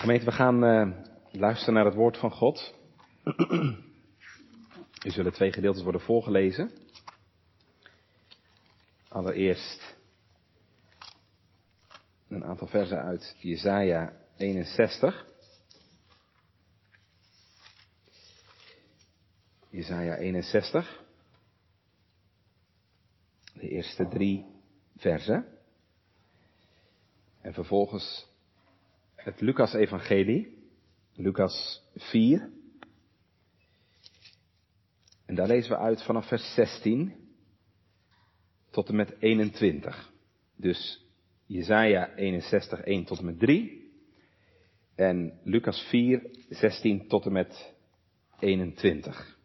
Gemeente, we gaan uh, luisteren naar het woord van God. Er zullen twee gedeeltes worden voorgelezen. Allereerst een aantal versen uit Jesaja 61. Jesaja 61. De eerste drie versen. En vervolgens het Lucas-evangelie, Lucas 4. En daar lezen we uit vanaf vers 16 tot en met 21. Dus Jezaja 61, 1 tot en met 3. En Lucas 4, 16 tot en met 21.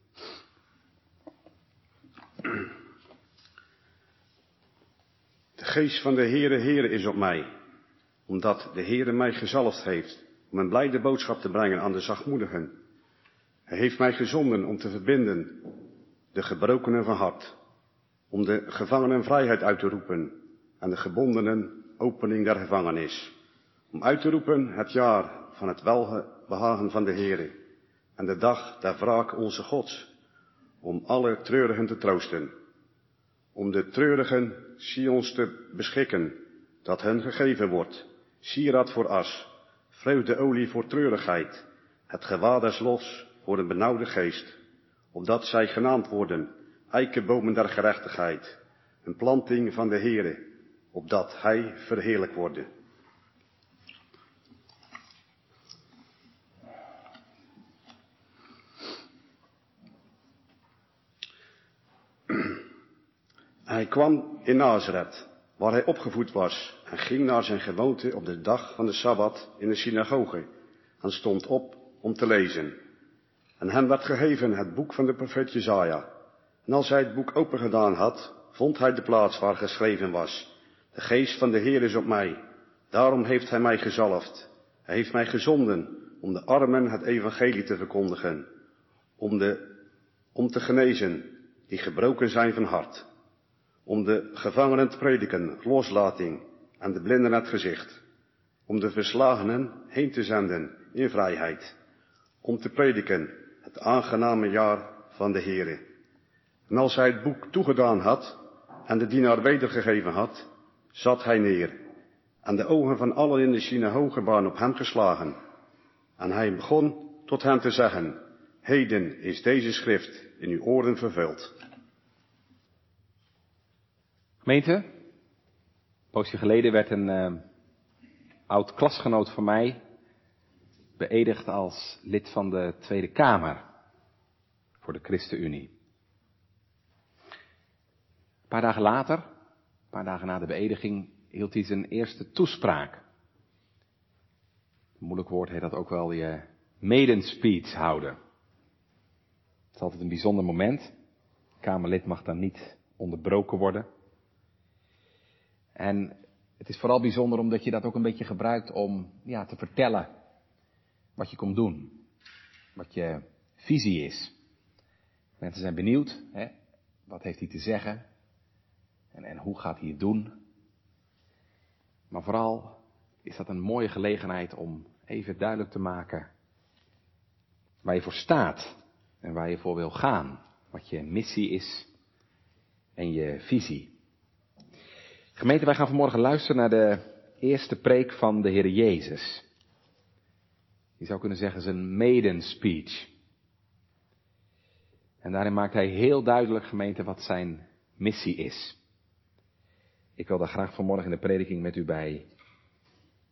De geest van de Heere Heere is op mij omdat de Heere mij gezalfd heeft om een blijde boodschap te brengen aan de zachtmoedigen. Hij heeft mij gezonden om te verbinden de gebrokenen van hart, om de gevangenen vrijheid uit te roepen en de gebondenen opening der gevangenis, om uit te roepen het jaar van het welbehagen van de Heere en de dag der wraak onze Gods, om alle treurigen te troosten, om de treurigen Sions te beschikken, dat hen gegeven wordt, sieraad voor as, vreugdeolie voor treurigheid, het gewaad des los voor een benauwde geest, opdat zij genaamd worden, eikenbomen der gerechtigheid, een planting van de Heere, opdat Hij verheerlijk worden. Hij kwam in Nazareth, waar hij opgevoed was, en ging naar zijn gewoonte op de dag van de Sabbat in de synagoge, en stond op om te lezen. En hem werd gegeven het boek van de profeet Jezaja. En als hij het boek opengedaan had, vond hij de plaats waar geschreven was. De geest van de Heer is op mij. Daarom heeft hij mij gezalfd. Hij heeft mij gezonden om de armen het evangelie te verkondigen. Om, de, om te genezen die gebroken zijn van hart om de gevangenen te prediken, loslating en de blinden het gezicht, om de verslagenen heen te zenden in vrijheid, om te prediken het aangename jaar van de Heere. En als hij het boek toegedaan had en de dienaar wedergegeven had, zat hij neer en de ogen van allen in de synagoge waren op hem geslagen. En hij begon tot hen te zeggen, heden is deze schrift in uw oren vervuld. Gemeente, een poosje geleden werd een uh, oud klasgenoot van mij beëdigd als lid van de Tweede Kamer voor de ChristenUnie. Een paar dagen later, een paar dagen na de beëdiging, hield hij zijn eerste toespraak. Een moeilijk woord heet dat ook wel je maiden speech houden. Het is altijd een bijzonder moment. Kamerlid mag dan niet onderbroken worden. En het is vooral bijzonder omdat je dat ook een beetje gebruikt om ja, te vertellen wat je komt doen. Wat je visie is. Mensen zijn benieuwd, hè? wat heeft hij te zeggen? En, en hoe gaat hij het doen? Maar vooral is dat een mooie gelegenheid om even duidelijk te maken waar je voor staat en waar je voor wil gaan. Wat je missie is en je visie. Gemeente, wij gaan vanmorgen luisteren naar de eerste preek van de Heer Jezus. Je zou kunnen zeggen zijn maiden speech. En daarin maakt hij heel duidelijk, gemeente, wat zijn missie is. Ik wil daar graag vanmorgen in de prediking met u bij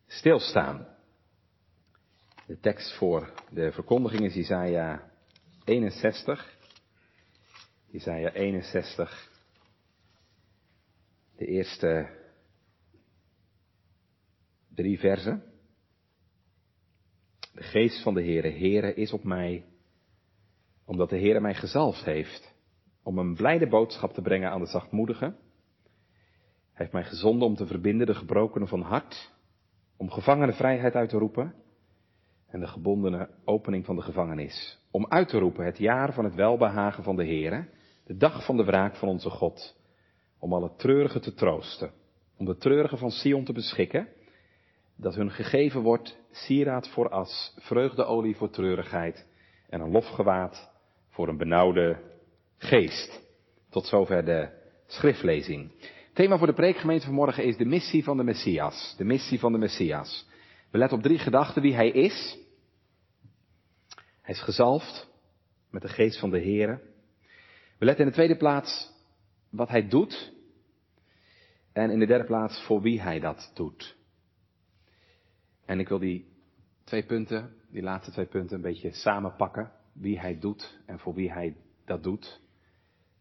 stilstaan. De tekst voor de verkondiging is Isaiah 61. Isaiah 61 de eerste drie versen. De geest van de Heere, Heere is op mij, omdat de Heere mij gezalfd heeft om een blijde boodschap te brengen aan de zachtmoedigen. Hij heeft mij gezonden om te verbinden de gebrokenen van hart, om gevangenen vrijheid uit te roepen en de gebondene opening van de gevangenis. Om uit te roepen het jaar van het welbehagen van de Heere, de dag van de wraak van onze God om alle treurigen te troosten, om de treurigen van Sion te beschikken dat hun gegeven wordt sieraad voor as, vreugdeolie voor treurigheid en een lofgewaad voor een benauwde geest. Tot zover de schriftlezing. Thema voor de preekgemeente vanmorgen is de missie van de Messias. De missie van de Messias. We letten op drie gedachten wie hij is. Hij is gezalfd met de geest van de Here. We letten in de tweede plaats wat hij doet. En in de derde plaats voor wie hij dat doet. En ik wil die twee punten, die laatste twee punten, een beetje samenpakken. Wie hij doet en voor wie hij dat doet.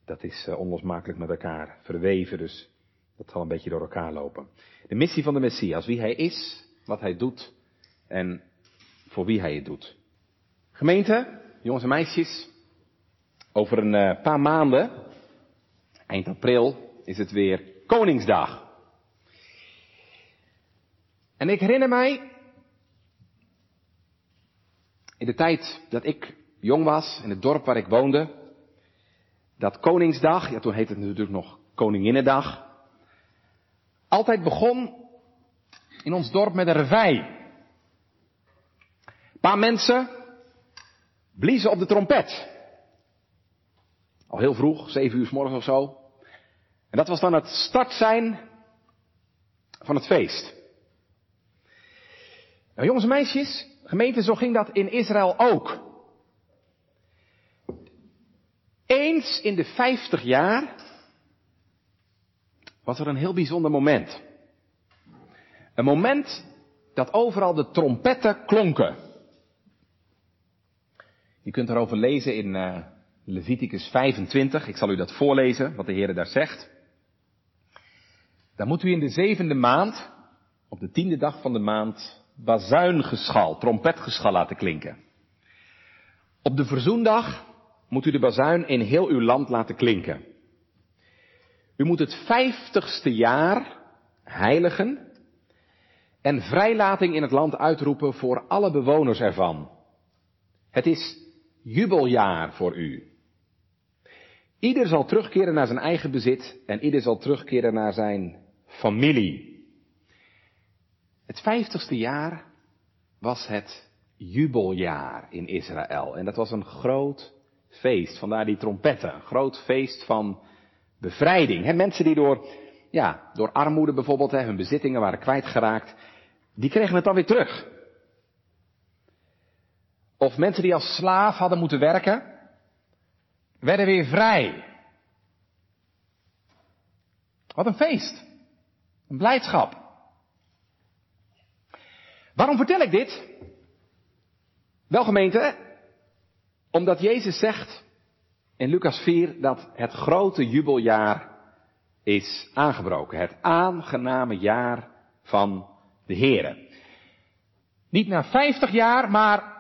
Dat is uh, onlosmakelijk met elkaar verweven, dus dat zal een beetje door elkaar lopen. De missie van de Messias, wie hij is, wat hij doet en voor wie hij het doet. Gemeente, jongens en meisjes, over een uh, paar maanden, eind april, is het weer Koningsdag. En ik herinner mij, in de tijd dat ik jong was, in het dorp waar ik woonde, dat Koningsdag, ja toen heette het natuurlijk nog Koninginnedag, altijd begon in ons dorp met een revij. Een paar mensen bliezen op de trompet. Al heel vroeg, zeven uur s morgens of zo. En dat was dan het start zijn van het feest. Nou jongens en meisjes, gemeente, zo ging dat in Israël ook. Eens in de vijftig jaar was er een heel bijzonder moment. Een moment dat overal de trompetten klonken. Je kunt erover lezen in uh, Leviticus 25. Ik zal u dat voorlezen, wat de Heer daar zegt. Dan moet u in de zevende maand, op de tiende dag van de maand, bazuingeschal, trompetgeschal laten klinken. Op de verzoendag moet u de bazuin in heel uw land laten klinken. U moet het vijftigste jaar heiligen en vrijlating in het land uitroepen voor alle bewoners ervan. Het is jubeljaar voor u. Ieder zal terugkeren naar zijn eigen bezit en ieder zal terugkeren naar zijn familie. Het vijftigste jaar was het jubeljaar in Israël. En dat was een groot feest. Vandaar die trompetten. Een groot feest van bevrijding. Mensen die door, ja, door armoede bijvoorbeeld, he, hun bezittingen waren kwijtgeraakt, die kregen het dan weer terug. Of mensen die als slaaf hadden moeten werken, werden weer vrij. Wat een feest. Blijdschap. Waarom vertel ik dit? Wel gemeente, omdat Jezus zegt in Lucas 4 dat het grote jubeljaar is aangebroken. Het aangename jaar van de Here. Niet na 50 jaar, maar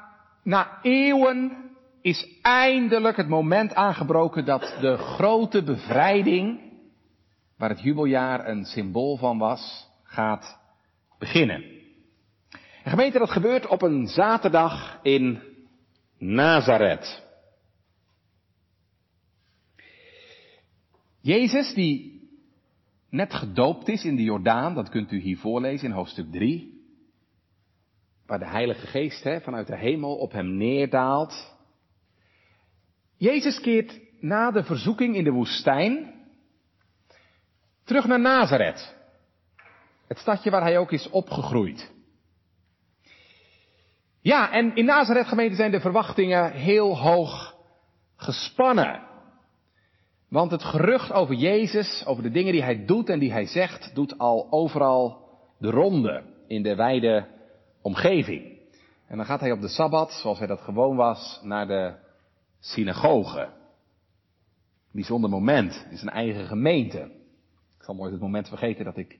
na eeuwen is eindelijk het moment aangebroken dat de grote bevrijding, waar het jubeljaar een symbool van was, gaat beginnen. En gemeente, dat gebeurt op een zaterdag in Nazareth. Jezus die net gedoopt is in de Jordaan, dat kunt u hier voorlezen in hoofdstuk 3. Waar de Heilige Geest hè, vanuit de hemel op hem neerdaalt. Jezus keert na de verzoeking in de woestijn terug naar Nazareth. Het stadje waar hij ook is opgegroeid. Ja, en in Nazareth gemeente zijn de verwachtingen heel hoog gespannen. Want het gerucht over Jezus, over de dingen die hij doet en die hij zegt, doet al overal de ronde in de wijde omgeving. En dan gaat hij op de Sabbat, zoals hij dat gewoon was, naar de synagoge. Bijzonder moment, is een eigen gemeente. Ik zal nooit het moment vergeten dat ik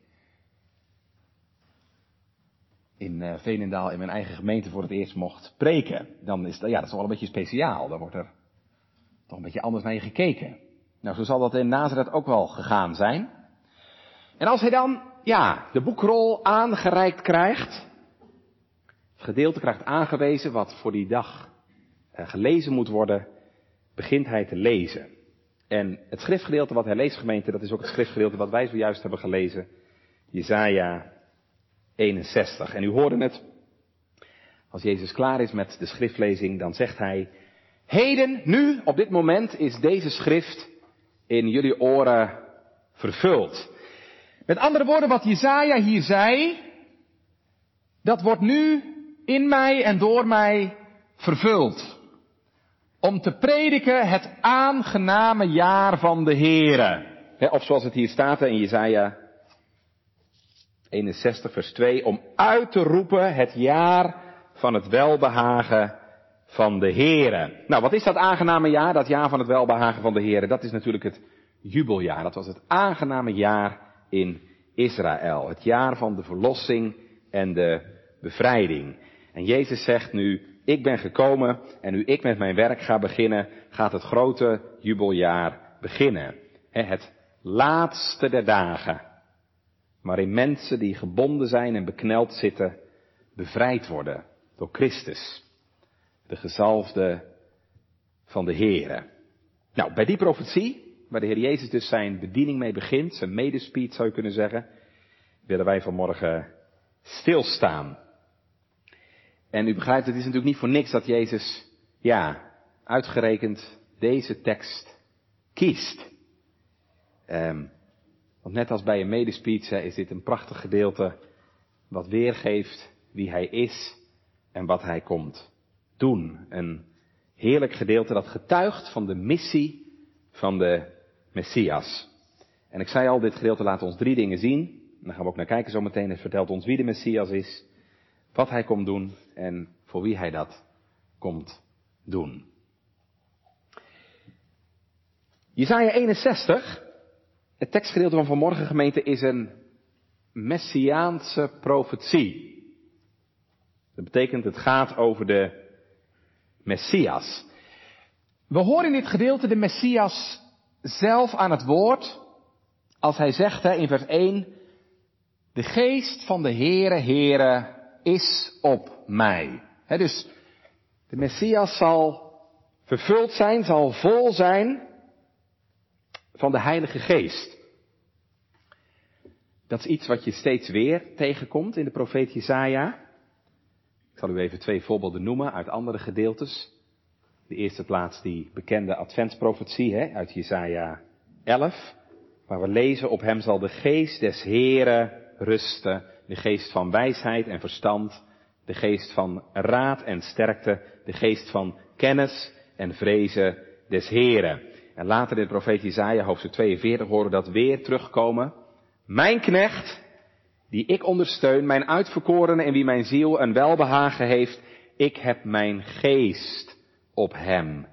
in uh, Veenendaal in mijn eigen gemeente voor het eerst mocht preken. Dan is dat, ja, dat is wel een beetje speciaal. Dan wordt er toch een beetje anders naar je gekeken. Nou, zo zal dat in Nazareth ook wel gegaan zijn. En als hij dan, ja, de boekrol aangereikt krijgt, het gedeelte krijgt aangewezen wat voor die dag uh, gelezen moet worden, begint hij te lezen. En het schriftgedeelte wat hij leest, gemeente, dat is ook het schriftgedeelte wat wij zojuist hebben gelezen. Jezaja 61. En u hoorde het, als Jezus klaar is met de schriftlezing, dan zegt hij, heden, nu, op dit moment, is deze schrift in jullie oren vervuld. Met andere woorden, wat Jezaja hier zei, dat wordt nu in mij en door mij vervuld. Om te prediken het aangename jaar van de Here. Of zoals het hier staat in Jezaja 61 vers 2. Om uit te roepen het jaar van het welbehagen van de Here. Nou, wat is dat aangename jaar? Dat jaar van het welbehagen van de Here. Dat is natuurlijk het jubeljaar. Dat was het aangename jaar in Israël. Het jaar van de verlossing en de bevrijding. En Jezus zegt nu, ik ben gekomen en nu ik met mijn werk ga beginnen, gaat het grote jubeljaar beginnen. Het laatste der dagen. Waarin mensen die gebonden zijn en bekneld zitten, bevrijd worden door Christus. De gezalfde van de Here. Nou, bij die profetie, waar de Heer Jezus dus zijn bediening mee begint, zijn medespeed zou je kunnen zeggen, willen wij vanmorgen stilstaan. En u begrijpt, het is natuurlijk niet voor niks dat Jezus, ja, uitgerekend deze tekst kiest. Um, want net als bij een medespeech is dit een prachtig gedeelte wat weergeeft wie hij is en wat hij komt doen. Een heerlijk gedeelte dat getuigt van de missie van de Messias. En ik zei al, dit gedeelte laat ons drie dingen zien. Dan gaan we ook naar kijken zometeen. Het vertelt ons wie de Messias is, wat hij komt doen en voor wie hij dat komt doen. Jesaja 61, het tekstgedeelte van vanmorgen gemeente, is een messiaanse profetie. Dat betekent het gaat over de Messias. We horen in dit gedeelte de Messias zelf aan het woord als hij zegt hè, in vers 1, de geest van de Heere, Heere is op mij. dus de Messias zal vervuld zijn, zal vol zijn van de Heilige Geest. Dat is iets wat je steeds weer tegenkomt in de profeet Jesaja. Ik zal u even twee voorbeelden noemen uit andere gedeeltes. De eerste plaats die bekende adventsprofetie hè, uit Jesaja 11, waar we lezen op hem zal de geest des Heren rusten, de geest van wijsheid en verstand, de geest van raad en sterkte, de geest van kennis en vrezen des Heren. En later in de profeet Jesaja hoofdstuk 42 horen dat weer terugkomen. Mijn knecht, die ik ondersteun, mijn uitverkorene en wie mijn ziel een welbehagen heeft, ik heb mijn geest op hem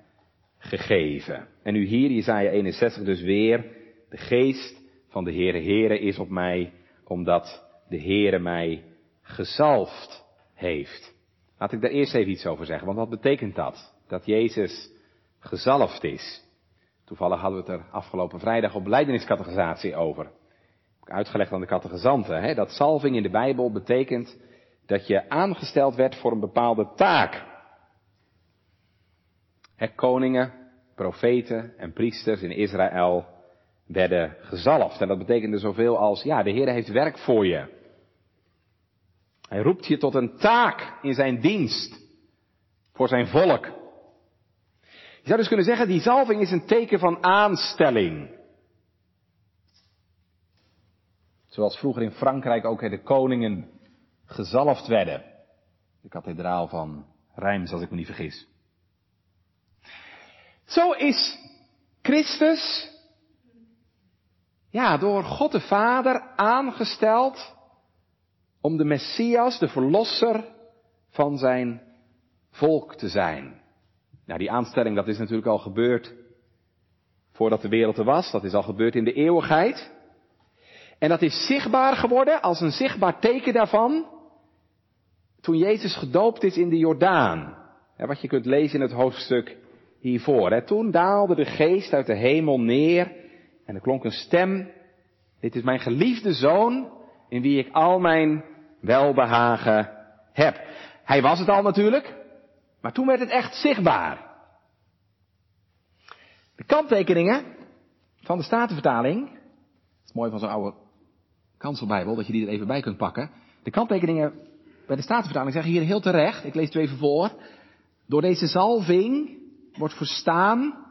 gegeven. En nu hier, Jesaja 61 dus weer, de geest van de Heere Heere is op mij, omdat de Heere mij gezalfd heeft. Laat ik daar eerst even iets over zeggen, want wat betekent dat? Dat Jezus gezalfd is. Toevallig hadden we het er afgelopen vrijdag op beleideniscategorisatie over uitgelegd aan de catechizanten, hè, dat salving in de Bijbel betekent dat je aangesteld werd voor een bepaalde taak. Koningen, profeten en priesters in Israël werden gezalfd. En dat betekende zoveel als, ja, de Heer heeft werk voor je. Hij roept je tot een taak in zijn dienst. Voor zijn volk. Je zou dus kunnen zeggen, die zalving is een teken van aanstelling. Zoals vroeger in Frankrijk ook de koningen gezalfd werden. De kathedraal van Reims, als ik me niet vergis. Zo is Christus, ja, door God de Vader aangesteld om de Messias, de Verlosser van zijn volk te zijn. Nou, die aanstelling, dat is natuurlijk al gebeurd voordat de wereld er was. Dat is al gebeurd in de eeuwigheid. En dat is zichtbaar geworden als een zichtbaar teken daarvan toen Jezus gedoopt is in de Jordaan. Wat je kunt lezen in het hoofdstuk hiervoor. Toen daalde de geest uit de hemel neer en er klonk een stem. Dit is mijn geliefde zoon in wie ik al mijn welbehagen heb. Hij was het al natuurlijk, maar toen werd het echt zichtbaar. De kanttekeningen van de Statenvertaling, het is mooi van zo'n oude kanselbijbel, dat je die er even bij kunt pakken. De kanttekeningen bij de Statenvertaling zeggen hier heel terecht, ik lees het even voor. Door deze zalving wordt verstaan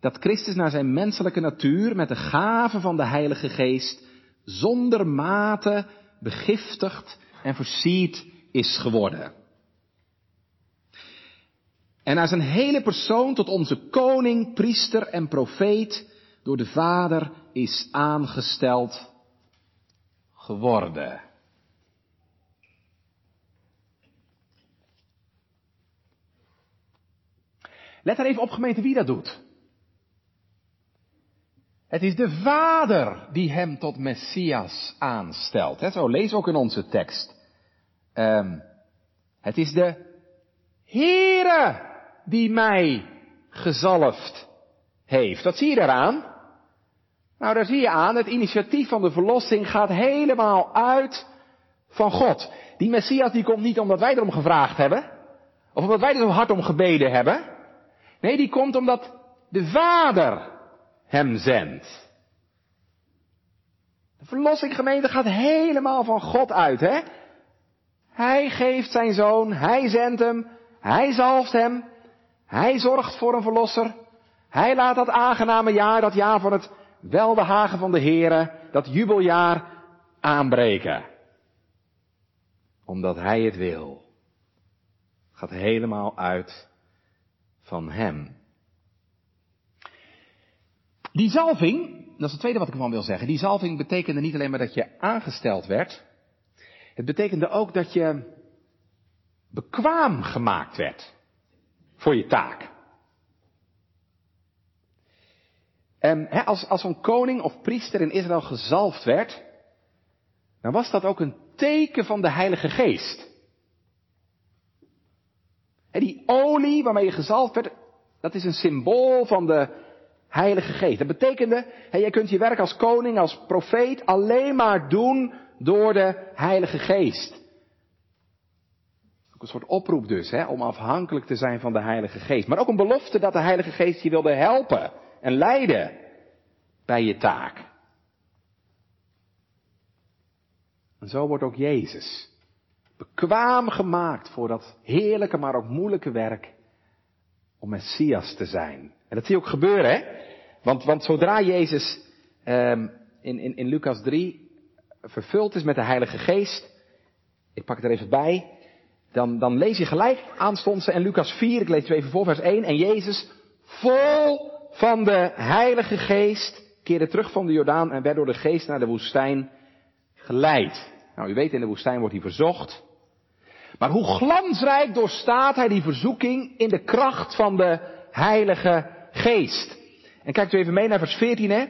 dat Christus naar zijn menselijke natuur met de gave van de Heilige Geest zonder mate begiftigd en versierd is geworden. En naar zijn hele persoon tot onze koning, priester en profeet door de Vader is aangesteld geworden. Let er even op gemeente wie dat doet. Het is de Vader die hem tot Messias aanstelt. Zo lees ook in onze tekst. Um, het is de Heere die mij gezalfd heeft. Wat zie je daaraan? Nou, daar zie je aan, het initiatief van de verlossing gaat helemaal uit van God. Die Messias die komt niet omdat wij erom gevraagd hebben, of omdat wij er zo hard om gebeden hebben. Nee, die komt omdat de Vader hem zendt. De verlossinggemeente gaat helemaal van God uit, hè? Hij geeft zijn zoon, hij zendt hem, hij zalft hem, hij zorgt voor een verlosser, hij laat dat aangename jaar, dat jaar van het welbehagen van de Here, dat jubeljaar aanbreken. Omdat hij het wil. Gaat helemaal uit van hem. Die zalving, dat is het tweede wat ik ervan wil zeggen. Die zalving betekende niet alleen maar dat je aangesteld werd. Het betekende ook dat je bekwaam gemaakt werd voor je taak. En als, als zo'n koning of priester in Israël gezalfd werd, dan was dat ook een teken van de Heilige Geest. Die olie waarmee je gezalfd werd, dat is een symbool van de Heilige Geest. Dat betekende, hè, jij kunt je werk als koning, als profeet alleen maar doen door de Heilige Geest. Ook een soort oproep dus, hè, om afhankelijk te zijn van de Heilige Geest. Maar ook een belofte dat de Heilige Geest je wilde helpen en leiden bij je taak. En zo wordt ook Jezus bekwaam gemaakt voor dat heerlijke, maar ook moeilijke werk om Messias te zijn. En dat zie je ook gebeuren, hè? Want, want zodra Jezus um, in, in, in Lucas 3 vervuld is met de Heilige Geest, ik pak het er even bij, dan, dan lees je gelijk aanstonds in Lucas 4, ik lees het even voor, vers 1, en Jezus, vol van de Heilige Geest, keerde terug van de Jordaan en werd door de Geest naar de woestijn geleid. Nou, u weet, in de woestijn wordt hij verzocht. Maar hoe glansrijk doorstaat hij die verzoeking in de kracht van de Heilige Geest. En kijkt u even mee naar vers 14, hè.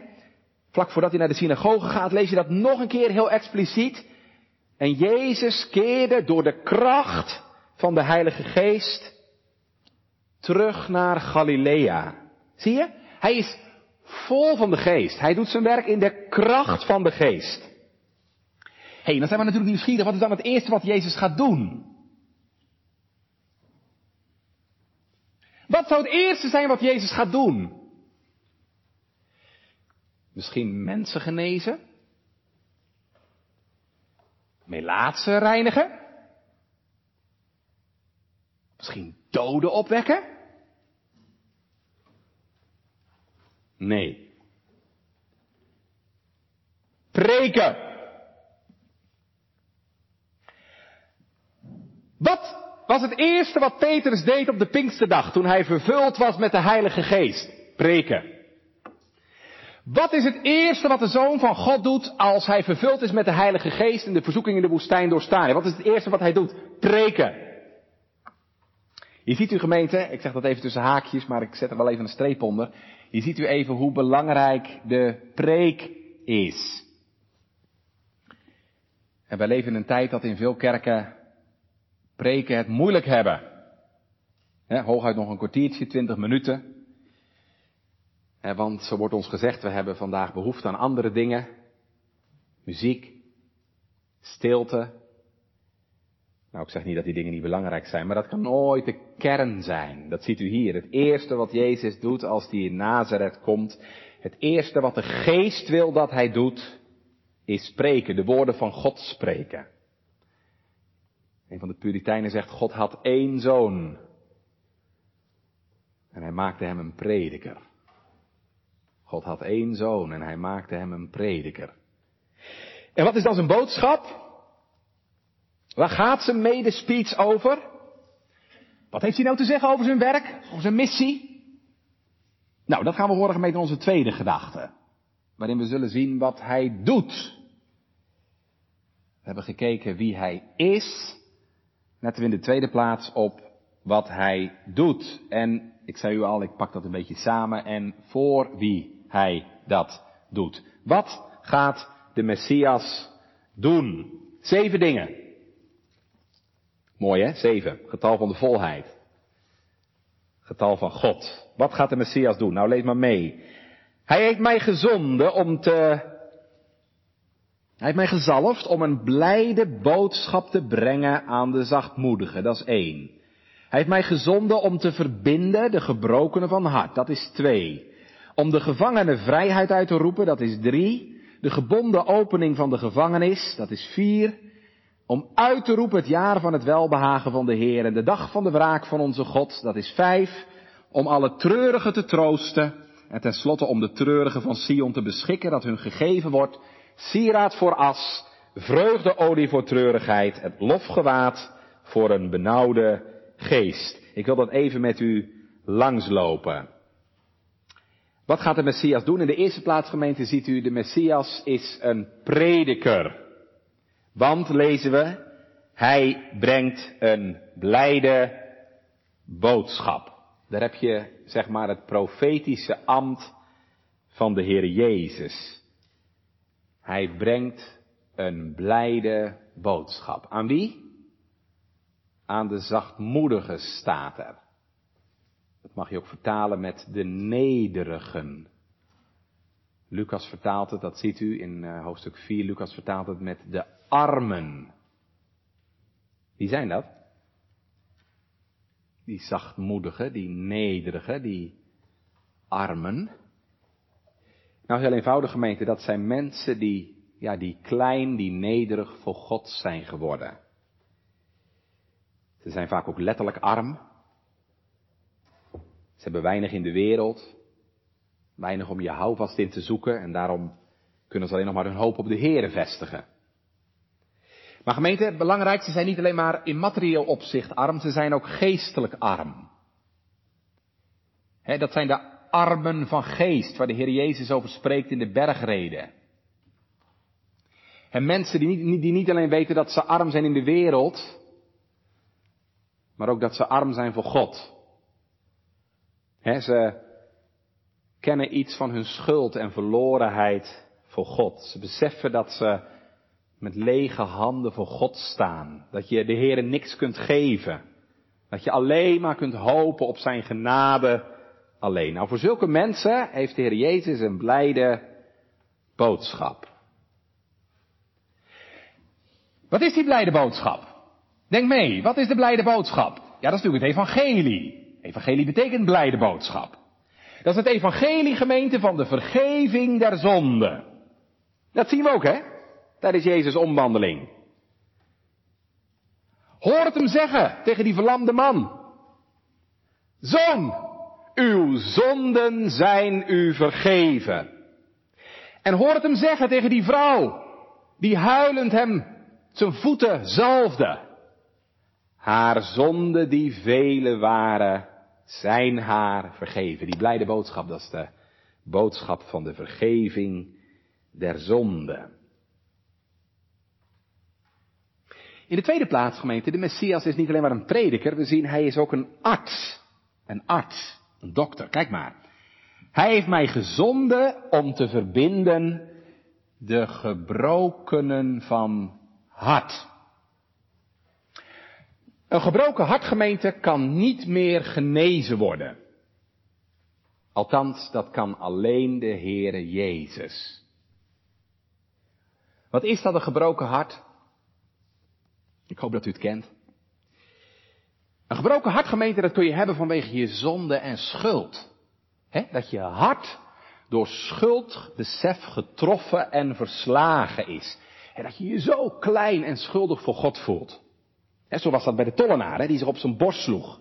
Vlak voordat hij naar de synagoge gaat, lees je dat nog een keer heel expliciet. En Jezus keerde door de kracht van de Heilige Geest terug naar Galilea. Zie je? Hij is vol van de Geest. Hij doet zijn werk in de kracht van de Geest. Hé, hey, dan zijn we natuurlijk nieuwsgierig. Wat is dan het eerste wat Jezus gaat doen? Wat zou het eerste zijn wat Jezus gaat doen? Misschien mensen genezen? Melaatse reinigen? Misschien doden opwekken? Nee. Preken. Wat was het eerste wat Petrus deed op de Pinksterdag toen hij vervuld was met de Heilige Geest? Preken. Wat is het eerste wat de Zoon van God doet als hij vervuld is met de Heilige Geest en de verzoeking in de woestijn doorstaan? Wat is het eerste wat hij doet? Preken. Je ziet u gemeente, ik zeg dat even tussen haakjes, maar ik zet er wel even een streep onder. Je ziet u even hoe belangrijk de preek is. En wij leven in een tijd dat in veel kerken preken het moeilijk hebben. He, hooguit nog een kwartiertje, twintig minuten. Want zo wordt ons gezegd, we hebben vandaag behoefte aan andere dingen. Muziek, stilte. Nou, ik zeg niet dat die dingen niet belangrijk zijn, maar dat kan nooit de kern zijn. Dat ziet u hier. Het eerste wat Jezus doet als hij in Nazareth komt, het eerste wat de geest wil dat hij doet, is spreken, de woorden van God spreken. Een van de Puritijnen zegt, God had één zoon. En hij maakte hem een prediker. God had één zoon en hij maakte hem een prediker. En wat is dan zijn boodschap? Waar gaat zijn medespeech over? Wat heeft hij nou te zeggen over zijn werk, over zijn missie? Nou, dat gaan we horen met onze tweede gedachte. Waarin we zullen zien wat hij doet. We hebben gekeken wie hij is. Letten we in de tweede plaats op wat hij doet. En ik zei u al, ik pak dat een beetje samen. En voor wie hij dat doet. Wat gaat de Messias doen? Zeven dingen. Mooi hè, zeven. Getal van de volheid. Getal van God. Wat gaat de Messias doen? Nou, lees maar mee. Hij heeft mij gezonden om te. Hij heeft mij gezalfd om een blijde boodschap te brengen aan de zachtmoedigen. Dat is één. Hij heeft mij gezonden om te verbinden de gebrokenen van hart. Dat is twee. Om de gevangenen vrijheid uit te roepen. Dat is drie. De gebonden opening van de gevangenis. Dat is vier. Om uit te roepen het jaar van het welbehagen van de Heer en de dag van de wraak van onze God. Dat is vijf. Om alle treurigen te troosten. En tenslotte om de treurigen van Sion te beschikken dat hun gegeven wordt. Sieraad voor as, vreugdeolie voor treurigheid, het lofgewaad voor een benauwde geest. Ik wil dat even met u langslopen. Wat gaat de Messias doen? In de eerste plaats gemeente ziet u, de Messias is een prediker. Want, lezen we, hij brengt een blijde boodschap. Daar heb je, zeg maar, het profetische ambt van de Heer Jezus. Hij brengt een blijde boodschap. Aan wie? Aan de zachtmoedige staat er. Mag je ook vertalen met de nederigen. Lucas vertaalt het, dat ziet u in hoofdstuk 4, Lucas vertaalt het met de armen. Wie zijn dat? Die zachtmoedige, die nederige, die armen. Nou, heel eenvoudig gemeente, dat zijn mensen die, ja, die klein, die nederig voor God zijn geworden. Ze zijn vaak ook letterlijk arm. Ze hebben weinig in de wereld. Weinig om je houvast in te zoeken en daarom kunnen ze alleen nog maar hun hoop op de Here vestigen. Maar gemeente, het belangrijkste zijn niet alleen maar in materieel opzicht arm, ze zijn ook geestelijk arm. dat zijn de armen van geest, waar de Heer Jezus over spreekt in de bergreden. En mensen die niet, die niet alleen weten dat ze arm zijn in de wereld, maar ook dat ze arm zijn voor God. Ze kennen iets van hun schuld en verlorenheid voor God. Ze beseffen dat ze met lege handen voor God staan. Dat je de Heer niks kunt geven. Dat je alleen maar kunt hopen op zijn genade alleen. Nou, voor zulke mensen heeft de Heer Jezus een blijde boodschap. Wat is die blijde boodschap? Denk mee, wat is de blijde boodschap? Ja, dat is natuurlijk het evangelie. Evangelie betekent blijde boodschap. Dat is het evangelie gemeente van de vergeving der zonde. Dat zien we ook, hè? tijdens Jezus' omwandeling. Hoor het hem zeggen tegen die verlamde man. Zoon, uw zonden zijn u vergeven. En hoor het hem zeggen tegen die vrouw, die huilend hem zijn voeten zalfde. Haar zonden die vele waren, zijn haar vergeven. Die blijde boodschap, dat is de boodschap van de vergeving der zonden. In de tweede plaats, gemeente, de Messias is niet alleen maar een prediker, we zien hij is ook een arts. Een arts, een dokter, kijk maar. Hij heeft mij gezonden om te verbinden de gebrokenen van hart. Een gebroken hartgemeente kan niet meer genezen worden. Althans, dat kan alleen de Heere Jezus. Wat is dat een gebroken hart? Ik hoop dat u het kent. Een gebroken hartgemeente, dat kun je hebben vanwege je zonde en schuld. dat je hart door schuldbesef getroffen en verslagen is. En dat je je zo klein en schuldig voor God voelt. Zo was dat bij de tollenaar, die zich op zijn borst sloeg.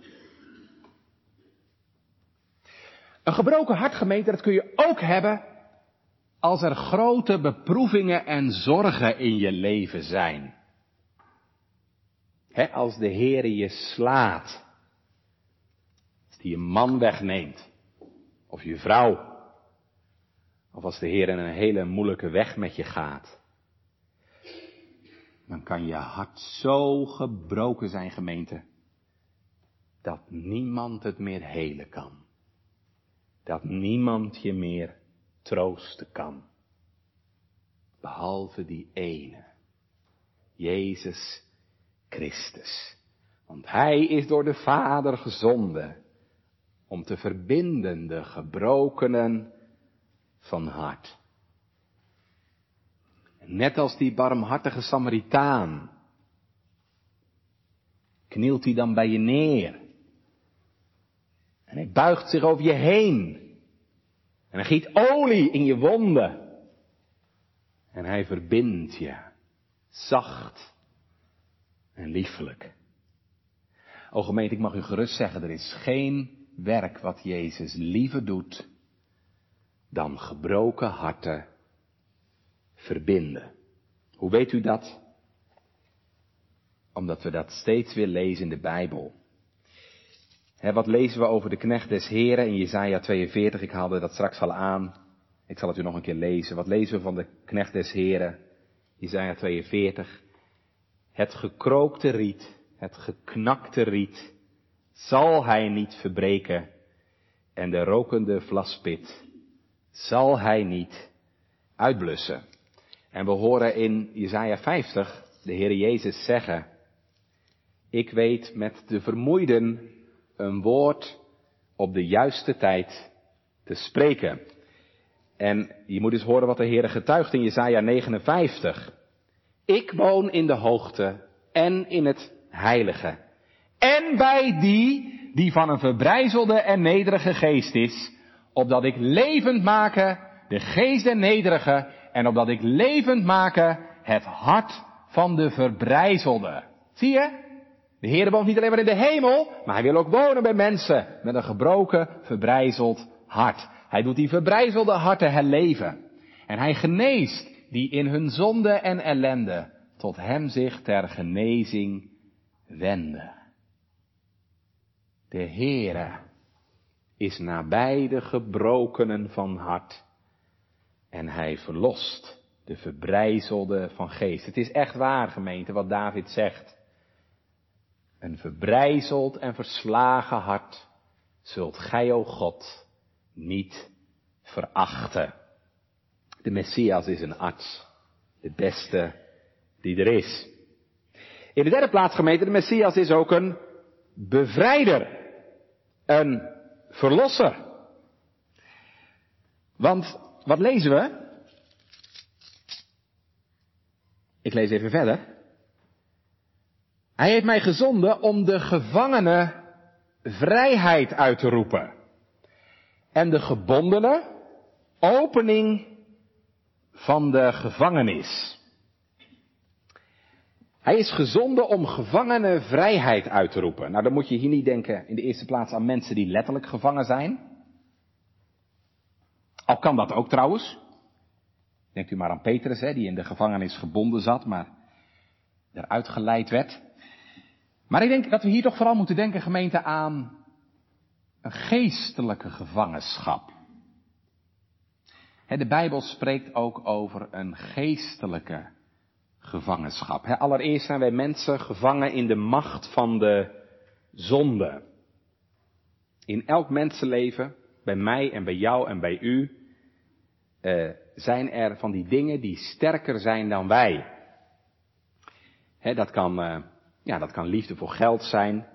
Een gebroken hartgemeente, dat kun je ook hebben als er grote beproevingen en zorgen in je leven zijn. Als de Heere je slaat. Als die je man wegneemt. Of je vrouw. Of als de Heer een hele moeilijke weg met je gaat. Dan kan je hart zo gebroken zijn, gemeente. Dat niemand het meer helen kan. Dat niemand je meer troosten kan. Behalve die ene. Jezus Christus. Want Hij is door de Vader gezonden om te verbinden de gebrokenen van hart. Net als die barmhartige Samaritaan knielt hij dan bij je neer. En hij buigt zich over je heen. En hij giet olie in je wonden. En hij verbindt je. Zacht en liefelijk. O gemeente, ik mag u gerust zeggen, er is geen werk wat Jezus liever doet dan gebroken harten verbinden. Hoe weet u dat? Omdat we dat steeds weer lezen in de Bijbel. wat lezen we over de knecht des Heren in Jesaja 42? Ik haalde dat straks al aan. Ik zal het u nog een keer lezen. Wat lezen we van de knecht des Heren? Jesaja 42. Het gekrookte riet, het geknakte riet, zal hij niet verbreken en de rokende vlaspit zal hij niet uitblussen. En we horen in Jesaja 50 de Heer Jezus zeggen, ik weet met de vermoeiden een woord op de juiste tijd te spreken. En je moet eens horen wat de Heer getuigt in Jesaja 59. Ik woon in de hoogte en in het heilige. En bij die die van een verbrijzelde en nederige geest is, opdat ik levend maken de geest der nederige en opdat ik levend maken het hart van de verbrijzelde. Zie je? De Heer woont niet alleen maar in de hemel, maar hij wil ook wonen bij mensen met een gebroken, verbrijzeld hart. Hij doet die verbrijzelde harten herleven. En hij geneest die in hun zonde en ellende tot hem zich ter genezing wenden. De Heere is nabij de gebrokenen van hart en hij verlost de verbrijzelde van geest. Het is echt waar, gemeente, wat David zegt. Een verbrijzeld en verslagen hart zult gij, o God, niet verachten. De Messias is een arts, de beste die er is. In de derde plaats, gemeente, de Messias is ook een bevrijder, een verlosser. Want wat lezen we? Ik lees even verder. Hij heeft mij gezonden om de gevangenen vrijheid uit te roepen. En de gebondenen opening van de gevangenis. Hij is gezonden om gevangenen vrijheid uit te roepen. Nou, dan moet je hier niet denken in de eerste plaats aan mensen die letterlijk gevangen zijn. Al kan dat ook trouwens. Denkt u maar aan Petrus, hè, die in de gevangenis gebonden zat, maar eruit geleid werd. Maar ik denk dat we hier toch vooral moeten denken, gemeente, aan een geestelijke gevangenschap. De Bijbel spreekt ook over een geestelijke gevangenschap. allereerst zijn wij mensen gevangen in de macht van de zonde. In elk mensenleven, bij mij en bij jou en bij u, uh, zijn er van die dingen die sterker zijn dan wij. dat, kan, uh, ja, dat kan liefde voor geld zijn.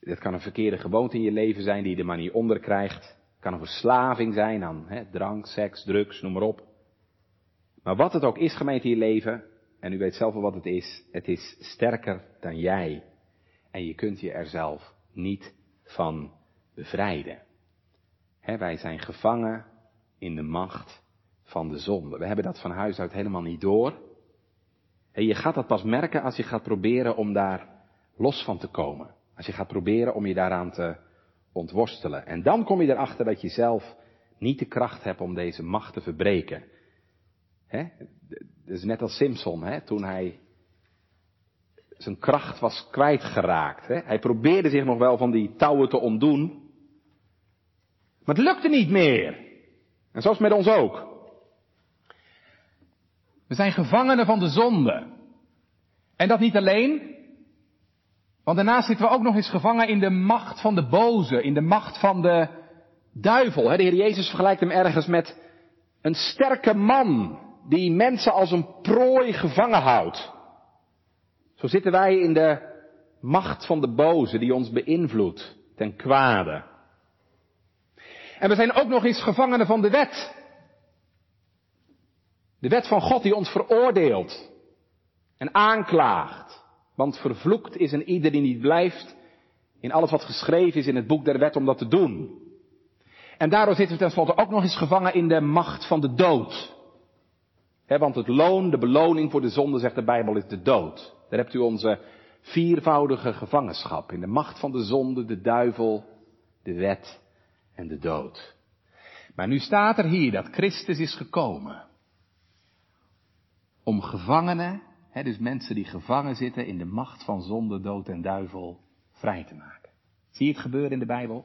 Dat kan een verkeerde gewoonte in je leven zijn die je er maar niet onder krijgt. Het kan een verslaving zijn aan drank, seks, drugs, noem maar op. Maar wat het ook is, gemeente je leven, en u weet zelf wel wat het is, het is sterker dan jij. En je kunt je er zelf niet van bevrijden. Wij zijn gevangen in de macht van de zonde. We hebben dat van huis uit helemaal niet door. je gaat dat pas merken als je gaat proberen om daar los van te komen. Als je gaat proberen om je daaraan te ontworstelen. En dan kom je erachter dat je zelf niet de kracht hebt om deze macht te verbreken. Dat is net als Simpson, toen hij zijn kracht was kwijtgeraakt. Hè? Hij probeerde zich nog wel van die touwen te ontdoen. Maar het lukte niet meer. En zoals met ons ook. We zijn gevangenen van de zonde. En dat niet alleen. Want daarnaast zitten we ook nog eens gevangen in de macht van de boze, in de macht van de duivel. De Heer Jezus vergelijkt hem ergens met een sterke man die mensen als een prooi gevangen houdt. Zo zitten wij in de macht van de boze die ons beïnvloedt ten kwade. En we zijn ook nog eens gevangenen van de wet. De wet van God die ons veroordeelt en aanklaagt. Want vervloekt is een ieder die niet blijft in alles wat geschreven is in het boek der wet om dat te doen. En daardoor zitten we tenslotte ook nog eens gevangen in de macht van de dood. want het loon, de beloning voor de zonde, zegt de Bijbel, is de dood. Daar hebt u onze viervoudige gevangenschap in de macht van de zonde, de duivel, de wet en de dood. Maar nu staat er hier dat Christus is gekomen om gevangenen, hè, dus mensen die gevangen zitten in de macht van zonde, dood en duivel, vrij te maken. Zie je het gebeuren in de Bijbel?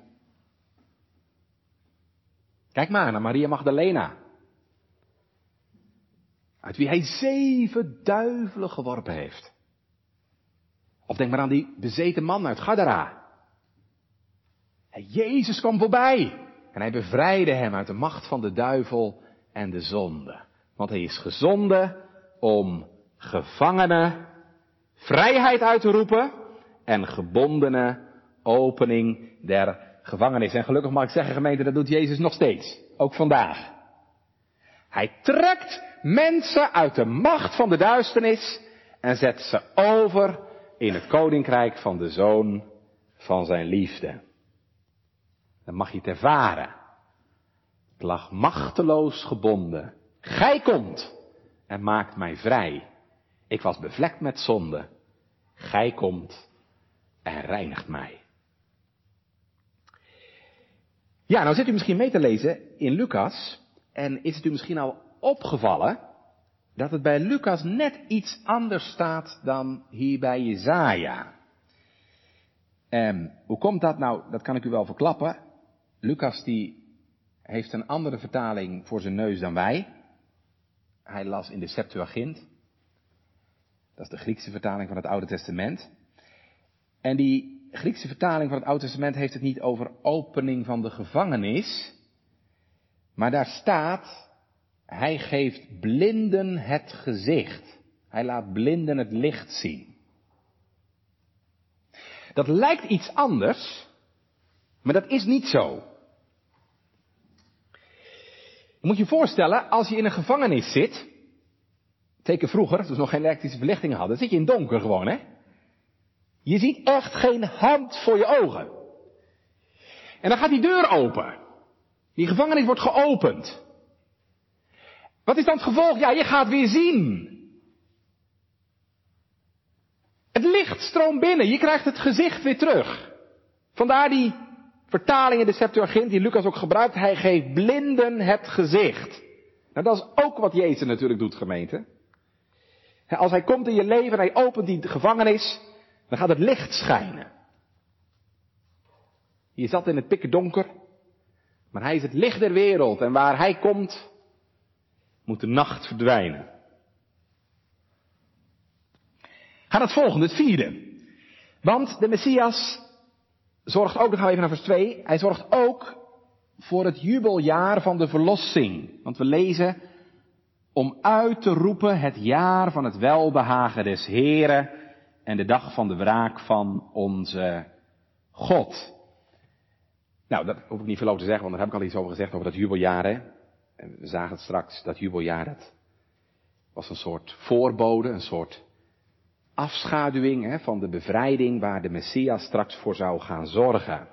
Kijk maar naar Maria Magdalena. Uit wie hij zeven duivelen geworpen heeft. Of denk maar aan die bezeten man uit Gadara. Jezus kwam voorbij. En hij bevrijdde hem uit de macht van de duivel en de zonde. Want hij is gezonden om gevangenen vrijheid uit te roepen en gebondenen opening der gevangenis. En gelukkig mag ik zeggen, gemeente, dat doet Jezus nog steeds. Ook vandaag. Hij trekt mensen uit de macht van de duisternis en zet ze over in het koninkrijk van de zoon van zijn liefde. Dan mag je het ervaren. Ik lag machteloos gebonden. Gij komt en maakt mij vrij. Ik was bevlekt met zonde. Gij komt en reinigt mij. Ja, nou zit u misschien mee te lezen in Lucas. En is het u misschien al opgevallen dat het bij Lucas net iets anders staat dan hier bij Jezaja. En hoe komt dat nou? Dat kan ik u wel verklappen. Lucas die heeft een andere vertaling voor zijn neus dan wij. Hij las in de Septuagint. Dat is de Griekse vertaling van het Oude Testament. En die Griekse vertaling van het Oude Testament heeft het niet over opening van de gevangenis. Maar daar staat, hij geeft blinden het gezicht. Hij laat blinden het licht zien. Dat lijkt iets anders, maar dat is niet zo. Je moet je voorstellen, als je in een gevangenis zit, teken vroeger, toen ze nog geen elektrische verlichting hadden, zit je in donker gewoon, hè? Je ziet echt geen hand voor je ogen. En dan gaat die deur open. Die gevangenis wordt geopend. Wat is dan het gevolg? Ja, je gaat weer zien. Het licht stroomt binnen. Je krijgt het gezicht weer terug. Vandaar die vertaling in de Septuagint die Lucas ook gebruikt. Hij geeft blinden het gezicht. Nou, dat is ook wat Jezus natuurlijk doet, gemeente. Als hij komt in je leven en hij opent die gevangenis, dan gaat het licht schijnen. Je zat in het pikken donker, maar hij is het licht der wereld en waar hij komt, moet de nacht verdwijnen. Gaat het volgende, het vierde. Want de Messias zorgt ook, dan gaan we even naar vers 2, hij zorgt ook voor het jubeljaar van de verlossing. Want we lezen, om uit te roepen het jaar van het welbehagen des Heren en de dag van de wraak van onze God. Nou, dat hoef ik niet veel te zeggen, want daar heb ik al iets over gezegd over dat jubeljaar. Hè? En we zagen het straks, dat jubeljaar, dat was een soort voorbode, een soort afschaduwing hè, van de bevrijding waar de Messias straks voor zou gaan zorgen.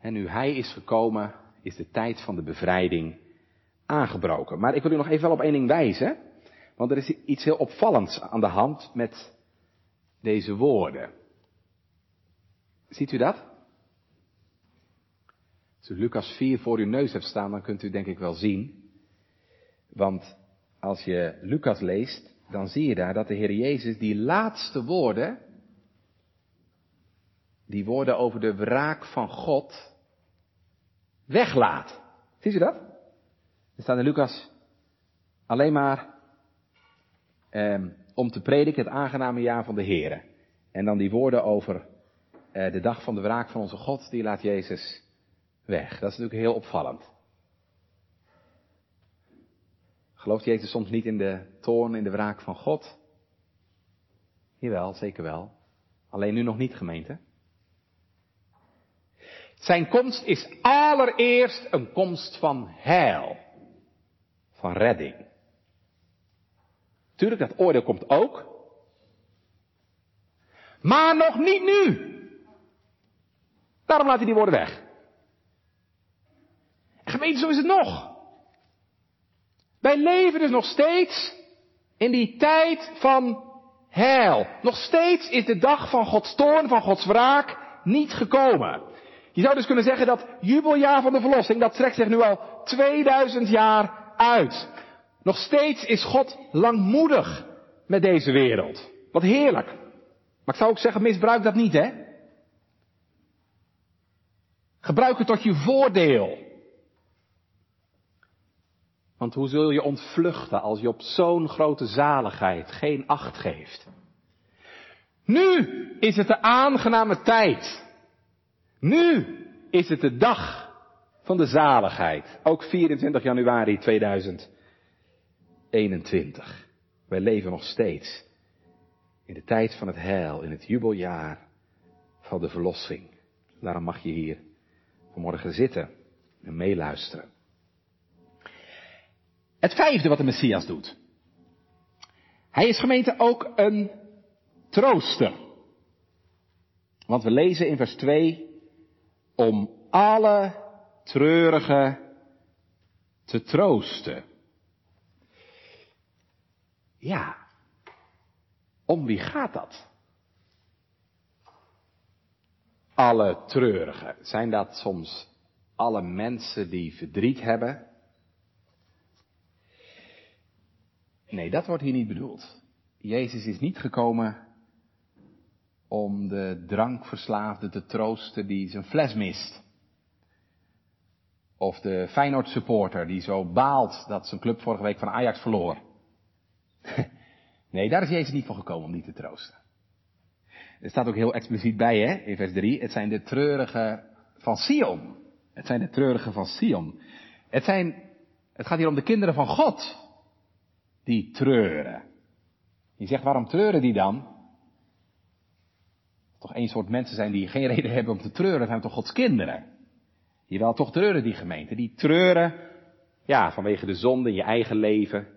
En nu hij is gekomen, is de tijd van de bevrijding aangebroken. Maar ik wil u nog even wel op één ding wijzen. Want er is iets heel opvallends aan de hand met deze woorden. Ziet u dat? Als u Lucas 4 voor uw neus hebt staan, dan kunt u denk ik wel zien. Want als je Lucas leest, dan zie je daar dat de Heer Jezus die laatste woorden, die woorden over de wraak van God, weglaat. Ziet u dat? Er staat in Lucas alleen maar eh, om te prediken het aangename jaar van de Heer. En dan die woorden over eh, de dag van de wraak van onze God, die laat Jezus weg. Dat is natuurlijk heel opvallend. Gelooft Jezus soms niet in de toorn, in de wraak van God? Jawel, zeker wel. Alleen nu nog niet, gemeente. Zijn komst is allereerst een komst van heil. Van redding. Tuurlijk, dat oordeel komt ook. Maar nog niet nu. Daarom laat hij die woorden weg. gemeente, zo is het nog. Wij leven dus nog steeds in die tijd van heil. Nog steeds is de dag van Gods toorn, van Gods wraak niet gekomen. Je zou dus kunnen zeggen dat jubeljaar van de verlossing, dat trekt zich nu al 2000 jaar uit. Nog steeds is God langmoedig met deze wereld. Wat heerlijk. Maar ik zou ook zeggen, misbruik dat niet, hè? Gebruik het tot je voordeel. Want hoe zul je ontvluchten als je op zo'n grote zaligheid geen acht geeft? Nu is het de aangename tijd. Nu is het de dag van de zaligheid. Ook 24 januari 2021. Wij leven nog steeds in de tijd van het heil, in het jubeljaar van de verlossing. Daarom mag je hier vanmorgen zitten en meeluisteren. Het vijfde wat de Messias doet. Hij is gemeente ook een trooster. Want we lezen in vers 2 om alle treurigen te troosten. Ja, om wie gaat dat? Alle treurigen. Zijn dat soms alle mensen die verdriet hebben? Nee, dat wordt hier niet bedoeld. Jezus is niet gekomen om de drankverslaafde te troosten die zijn fles mist. Of de Feyenoord supporter die zo baalt dat zijn club vorige week van Ajax verloor. nee, daar is Jezus niet voor gekomen om die te troosten. Er staat ook heel expliciet bij, hè, in vers 3. Het zijn de treurigen van Sion. Het zijn de treurigen van Sion. Het zijn, het gaat hier om de kinderen van God die treuren. Je zegt, waarom treuren die dan? Toch één soort mensen zijn die geen reden hebben om te treuren, zijn toch Gods kinderen. Jawel, toch treuren die gemeenten. Die treuren, ja, vanwege de zonde in je eigen leven.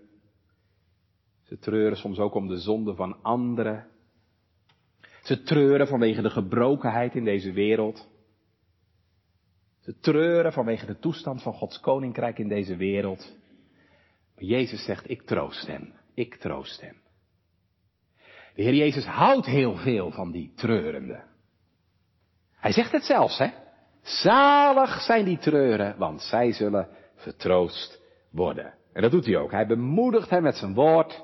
Ze treuren soms ook om de zonde van anderen. Ze treuren vanwege de gebrokenheid in deze wereld. Ze treuren vanwege de toestand van Gods koninkrijk in deze wereld. Jezus zegt, ik troost hem. Ik troost hem. De Heer Jezus houdt heel veel van die treurende. Hij zegt het zelfs, hè? Zalig zijn die treuren, want zij zullen vertroost worden. En dat doet hij ook. Hij bemoedigt hen met zijn woord.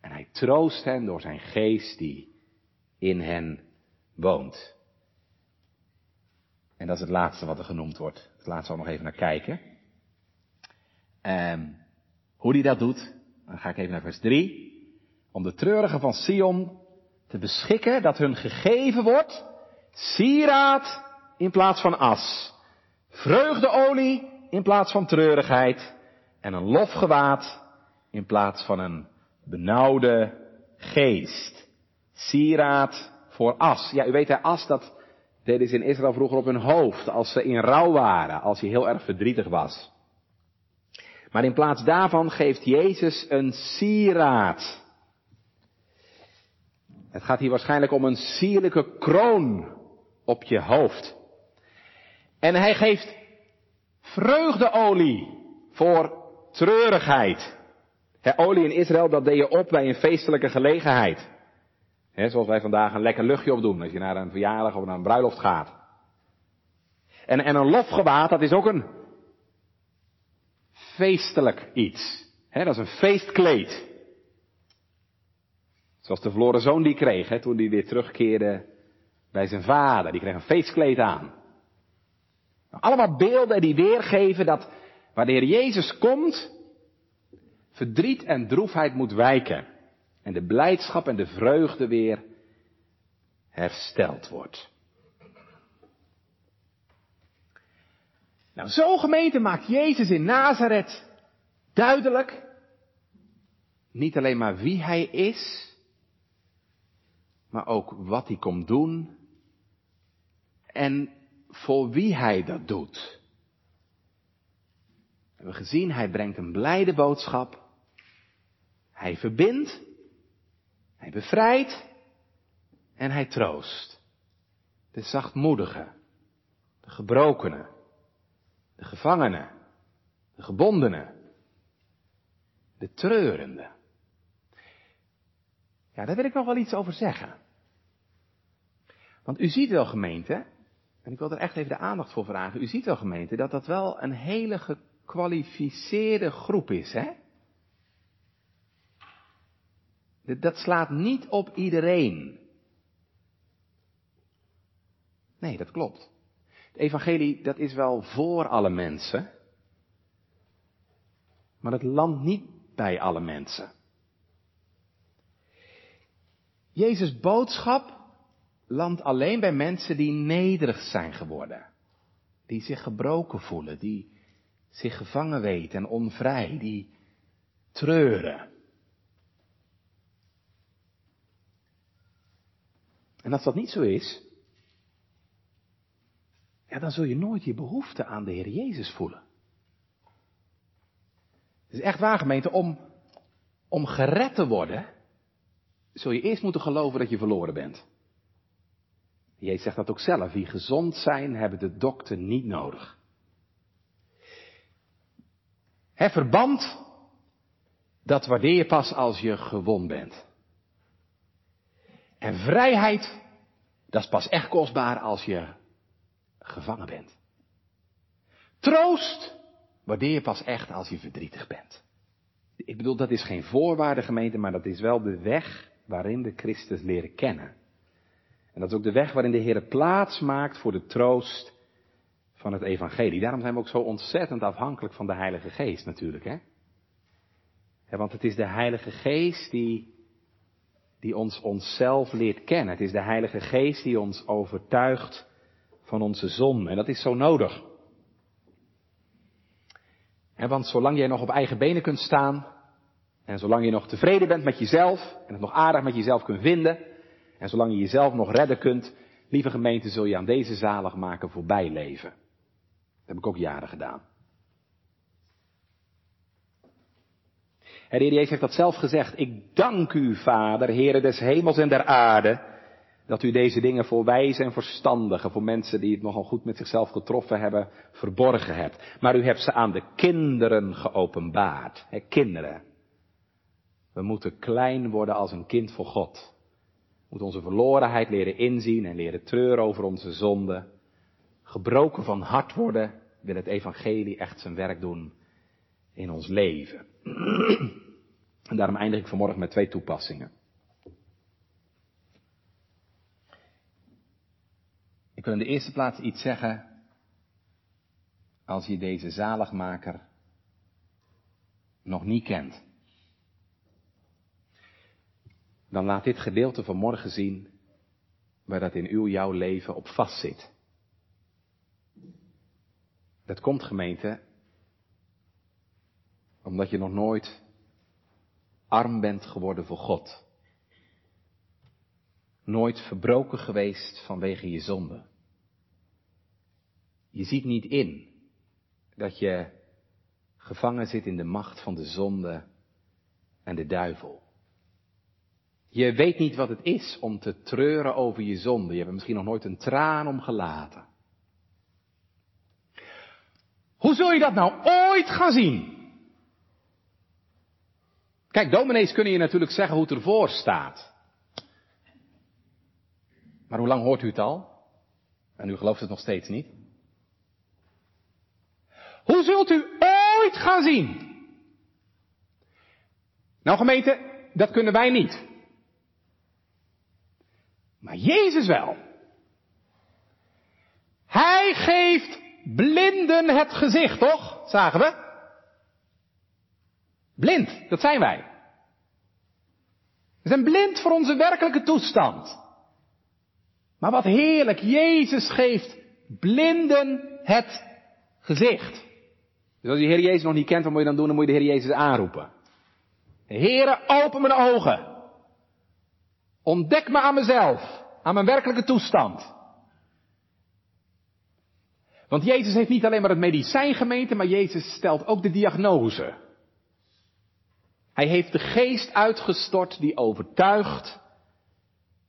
En hij troost hen door zijn geest die in hen woont. En dat is het laatste wat er genoemd wordt. Het laatste we nog even naar kijken. En hoe hij dat doet, dan ga ik even naar vers 3. Om de treurigen van Sion te beschikken dat hun gegeven wordt sieraad in plaats van as, vreugdeolie in plaats van treurigheid en een lofgewaad in plaats van een benauwde geest. Sieraad voor as. Ja, u weet hè, as dat deden ze in Israël vroeger op hun hoofd als ze in rouw waren, als hij heel erg verdrietig was. Maar in plaats daarvan geeft Jezus een sieraad. Het gaat hier waarschijnlijk om een sierlijke kroon op je hoofd. En hij geeft vreugdeolie voor treurigheid. olie in Israël, dat deed je op bij een feestelijke gelegenheid. He, zoals wij vandaag een lekker luchtje opdoen als je naar een verjaardag of naar een bruiloft gaat. En, en een lofgewaad, dat is ook een feestelijk iets. He, dat is een feestkleed. Zoals de verloren zoon die kreeg, toen hij weer terugkeerde bij zijn vader. Die kreeg een feestkleed aan. Nou, allemaal beelden die weergeven dat wanneer Jezus komt, verdriet en droefheid moet wijken. En de blijdschap en de vreugde weer hersteld wordt. Nou, zo gemeente maakt Jezus in Nazareth duidelijk, niet alleen maar wie hij is, maar ook wat hij komt doen en voor wie hij dat doet. We hebben gezien, hij brengt een blijde boodschap. Hij verbindt, hij bevrijdt en hij troost. De zachtmoedigen, de gebrokenen, de gevangenen, de gebondenen, de treurenden. Ja, daar wil ik nog wel iets over zeggen. Want u ziet wel gemeente, en ik wil er echt even de aandacht voor vragen, u ziet wel gemeente dat dat wel een hele gekwalificeerde groep is, hè? Dat slaat niet op iedereen. Nee, dat klopt. Het evangelie, dat is wel voor alle mensen. Maar het landt niet bij alle mensen. Jezus' boodschap landt alleen bij mensen die nederig zijn geworden. Die zich gebroken voelen, die zich gevangen weten en onvrij, die treuren. En als dat niet zo is, ja, dan zul je nooit je behoefte aan de Heer Jezus voelen. Het is echt waar, gemeente, om, om gered te worden, zul je eerst moeten geloven dat je verloren bent. Jezus zegt dat ook zelf. Wie gezond zijn, hebben de dokter niet nodig. Hè, verband, dat waardeer je pas als je gewond bent. En vrijheid, dat is pas echt kostbaar als je gevangen bent. Troost waardeer je pas echt als je verdrietig bent. Ik bedoel, dat is geen voorwaarde gemeente, maar dat is wel de weg waarin we Christus leren kennen. En dat is ook de weg waarin de Heer plaats maakt voor de troost van het evangelie. Daarom zijn we ook zo ontzettend afhankelijk van de Heilige Geest natuurlijk, hè? want het is de Heilige Geest die, die ons onszelf leert kennen. Het is de Heilige Geest die ons overtuigt van onze zonde. En dat is zo nodig. want zolang jij nog op eigen benen kunt staan, en zolang je nog tevreden bent met jezelf, en het nog aardig met jezelf kunt vinden, en zolang je jezelf nog redden kunt, lieve gemeente, zul je aan deze zalig maken voorbij leven. Dat heb ik ook jaren gedaan. En de Heer Jezus heeft dat zelf gezegd. Ik dank u, Vader, Heere des hemels en der aarde, dat u deze dingen voor wijze en verstandigen, voor mensen die het nogal goed met zichzelf getroffen hebben, verborgen hebt. Maar u hebt ze aan de kinderen geopenbaard. He, kinderen. We moeten klein worden als een kind voor God. We moeten onze verlorenheid leren inzien en leren treuren over onze zonden. Gebroken van hart worden, wil het evangelie echt zijn werk doen in ons leven. En daarom eindig ik vanmorgen met twee toepassingen. Ik wil in de eerste plaats iets zeggen als je deze zaligmaker nog niet kent. Dan laat dit gedeelte van morgen zien waar dat in uw, jouw leven op vastzit. Dat komt gemeente omdat je nog nooit arm bent geworden voor God. Nooit verbroken geweest vanwege je zonde. Je ziet niet in dat je gevangen zit in de macht van de zonde en de duivel. Je weet niet wat het is om te treuren over je zonde. Je hebt misschien nog nooit een traan om gelaten. Hoe zul je dat nou ooit gaan zien? Kijk, dominees kunnen je natuurlijk zeggen hoe het ervoor staat. Maar hoe lang hoort u het al? En u gelooft het nog steeds niet. Hoe zult u ooit gaan zien? Nou gemeente, dat kunnen wij niet. Maar Jezus wel. Hij geeft blinden het gezicht, toch? Zagen we? Blind, dat zijn wij. We zijn blind voor onze werkelijke toestand. Maar wat heerlijk, Jezus geeft blinden het gezicht. Dus als je de Heer Jezus nog niet kent, wat moet je dan doen? Dan moet je de Heer Jezus aanroepen. Heere, open mijn ogen. Ontdek me aan mezelf, aan mijn werkelijke toestand. Want Jezus heeft niet alleen maar het medicijn gemeten, maar Jezus stelt ook de diagnose. Hij heeft de geest uitgestort die overtuigt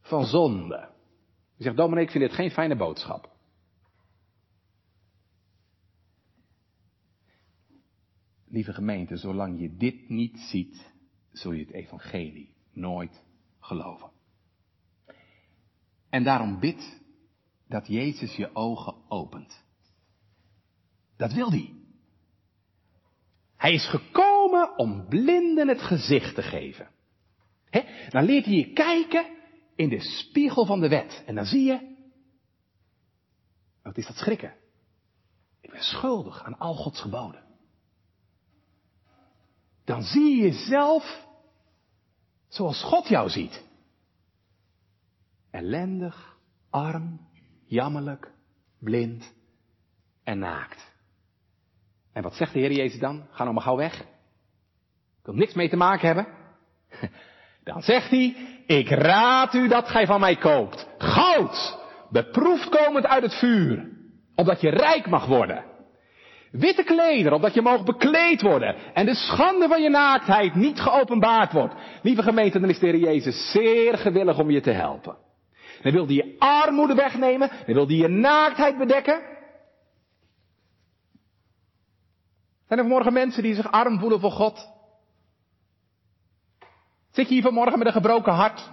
van zonde. Je zegt, dominee, ik vind dit geen fijne boodschap. Lieve gemeente, zolang je dit niet ziet, zul je het evangelie nooit geloven. En daarom bid dat Jezus je ogen opent. Dat wil hij. Hij is gekomen om blinden het gezicht te geven. He, dan leert hij je kijken in de spiegel van de wet. En dan zie je, wat is dat schrikken? Ik ben schuldig aan al Gods geboden. Dan zie je jezelf zoals God jou ziet. Ellendig, arm, jammerlijk, blind en naakt. En wat zegt de Heer Jezus dan? Ga nou maar gauw weg. Ik wil niks mee te maken hebben. Dan zegt hij, ik raad u dat gij van mij koopt. Goud, beproefd komend uit het vuur, opdat je rijk mag worden. Witte klederen, opdat je mag bekleed worden. En de schande van je naaktheid niet geopenbaard wordt. Lieve gemeente, de Heer Jezus zeer gewillig om je te helpen. Dan wil hij je armoede wegnemen. Dan wil hij je naaktheid bedekken. Zijn er vanmorgen mensen die zich arm voelen voor God? Zit je hier vanmorgen met een gebroken hart?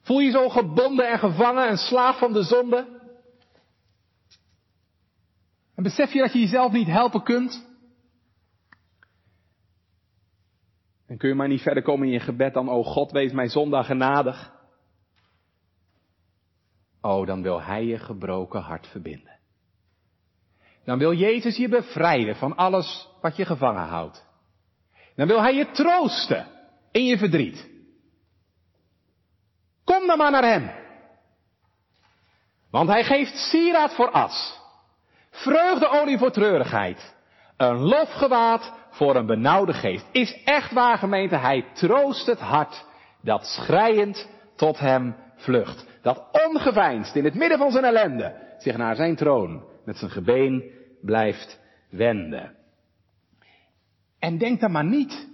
Voel je zo gebonden en gevangen en slaaf van de zonde? En besef je dat je jezelf niet helpen kunt? En kun je maar niet verder komen in je gebed dan, oh God, wees mij zondag genadig. Oh, dan wil Hij je gebroken hart verbinden. Dan wil Jezus je bevrijden van alles wat je gevangen houdt. Dan wil Hij je troosten in je verdriet. Kom dan maar naar Hem. Want Hij geeft sieraad voor as. Vreugdeolie voor treurigheid. Een lofgewaad voor een benauwde geest. Is echt waar gemeente, Hij troost het hart dat schrijend tot Hem vlucht. Dat ongeveinsd in het midden van zijn ellende zich naar zijn troon met zijn gebeen blijft wenden. En denk dan maar niet,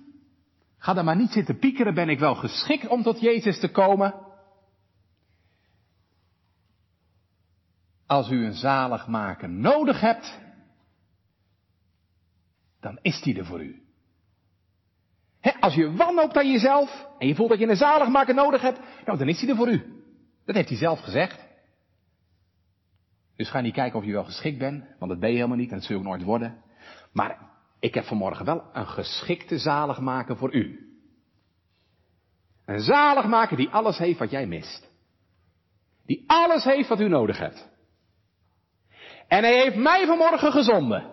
ga dan maar niet zitten piekeren, ben ik wel geschikt om tot Jezus te komen? Als u een zalig maken nodig hebt, dan is die er voor u. als je wanhoopt aan jezelf en je voelt dat je een zalig maken nodig hebt, nou dan is hij er voor u. Dat heeft hij zelf gezegd. Dus ga niet kijken of je wel geschikt bent, want dat ben je helemaal niet en dat zul je ook nooit worden. Maar ik heb vanmorgen wel een geschikte zaligmaker voor u. Een zaligmaker die alles heeft wat jij mist. Die alles heeft wat u nodig hebt. En hij heeft mij vanmorgen gezonden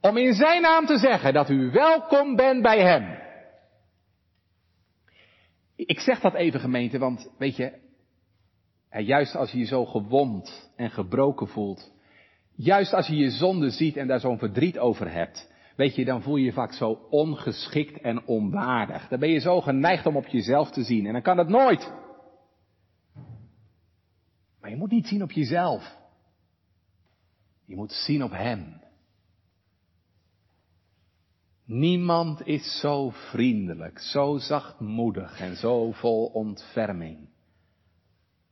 om in zijn naam te zeggen dat u welkom bent bij hem. Ik zeg dat even gemeente, want weet je, juist als je je zo gewond en gebroken voelt, juist als je je zonde ziet en daar zo'n verdriet over hebt, weet je, dan voel je je vaak zo ongeschikt en onwaardig. Dan ben je zo geneigd om op jezelf te zien en dan kan dat nooit. Maar je moet niet zien op jezelf. Je moet zien op Hem. Niemand is zo vriendelijk, zo zachtmoedig en zo vol ontferming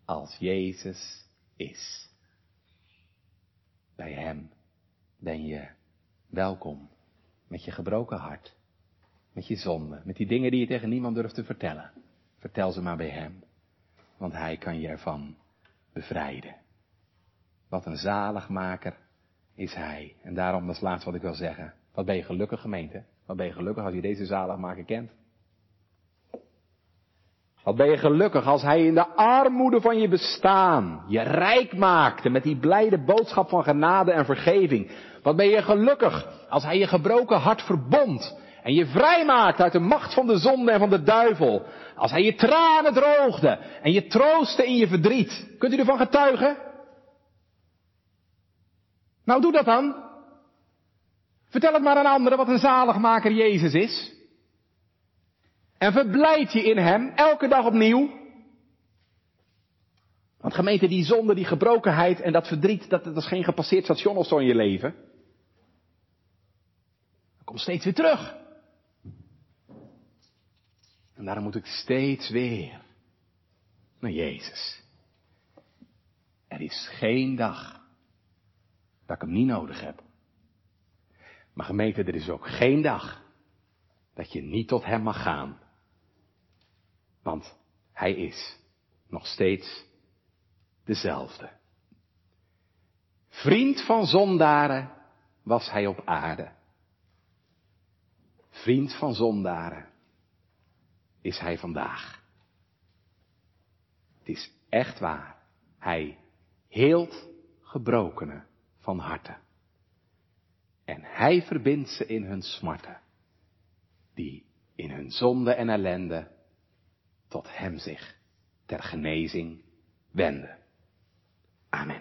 als Jezus is. Bij Hem ben je welkom met je gebroken hart. Met je zonde, met die dingen die je tegen niemand durft te vertellen. Vertel ze maar bij Hem, want Hij kan je ervan bevrijden. Wat een zaligmaker is Hij. En daarom, dat is laatst wat ik wil zeggen. Wat ben je gelukkig gemeente? Wat ben je gelukkig als je deze zaligmaker kent? Wat ben je gelukkig als Hij in de armoede van je bestaan je rijk maakte met die blijde boodschap van genade en vergeving. Wat ben je gelukkig als Hij je gebroken hart verbond en je vrijmaakt uit de macht van de zonde en van de duivel. Als Hij je tranen droogde en je troostte in je verdriet. Kunt u ervan getuigen? Nou, doe dat dan. Vertel het maar aan anderen wat een zaligmaker Jezus is. En verblijd je in Hem elke dag opnieuw. Want gemeente, die zonde, die gebrokenheid en dat verdriet, dat, dat is geen gepasseerd station of zo in je leven. Dat komt steeds weer terug. En daarom moet ik steeds weer naar Jezus. Er is geen dag dat ik hem niet nodig heb. Maar gemeente, er is ook geen dag dat je niet tot hem mag gaan. Want hij is nog steeds dezelfde. Vriend van zondaren was hij op aarde. Vriend van zondaren is hij vandaag. Het is echt waar. Hij heelt gebrokenen van harte. En hij verbindt ze in hun smarten, die in hun zonde en ellende tot hem zich ter genezing wenden. Amen.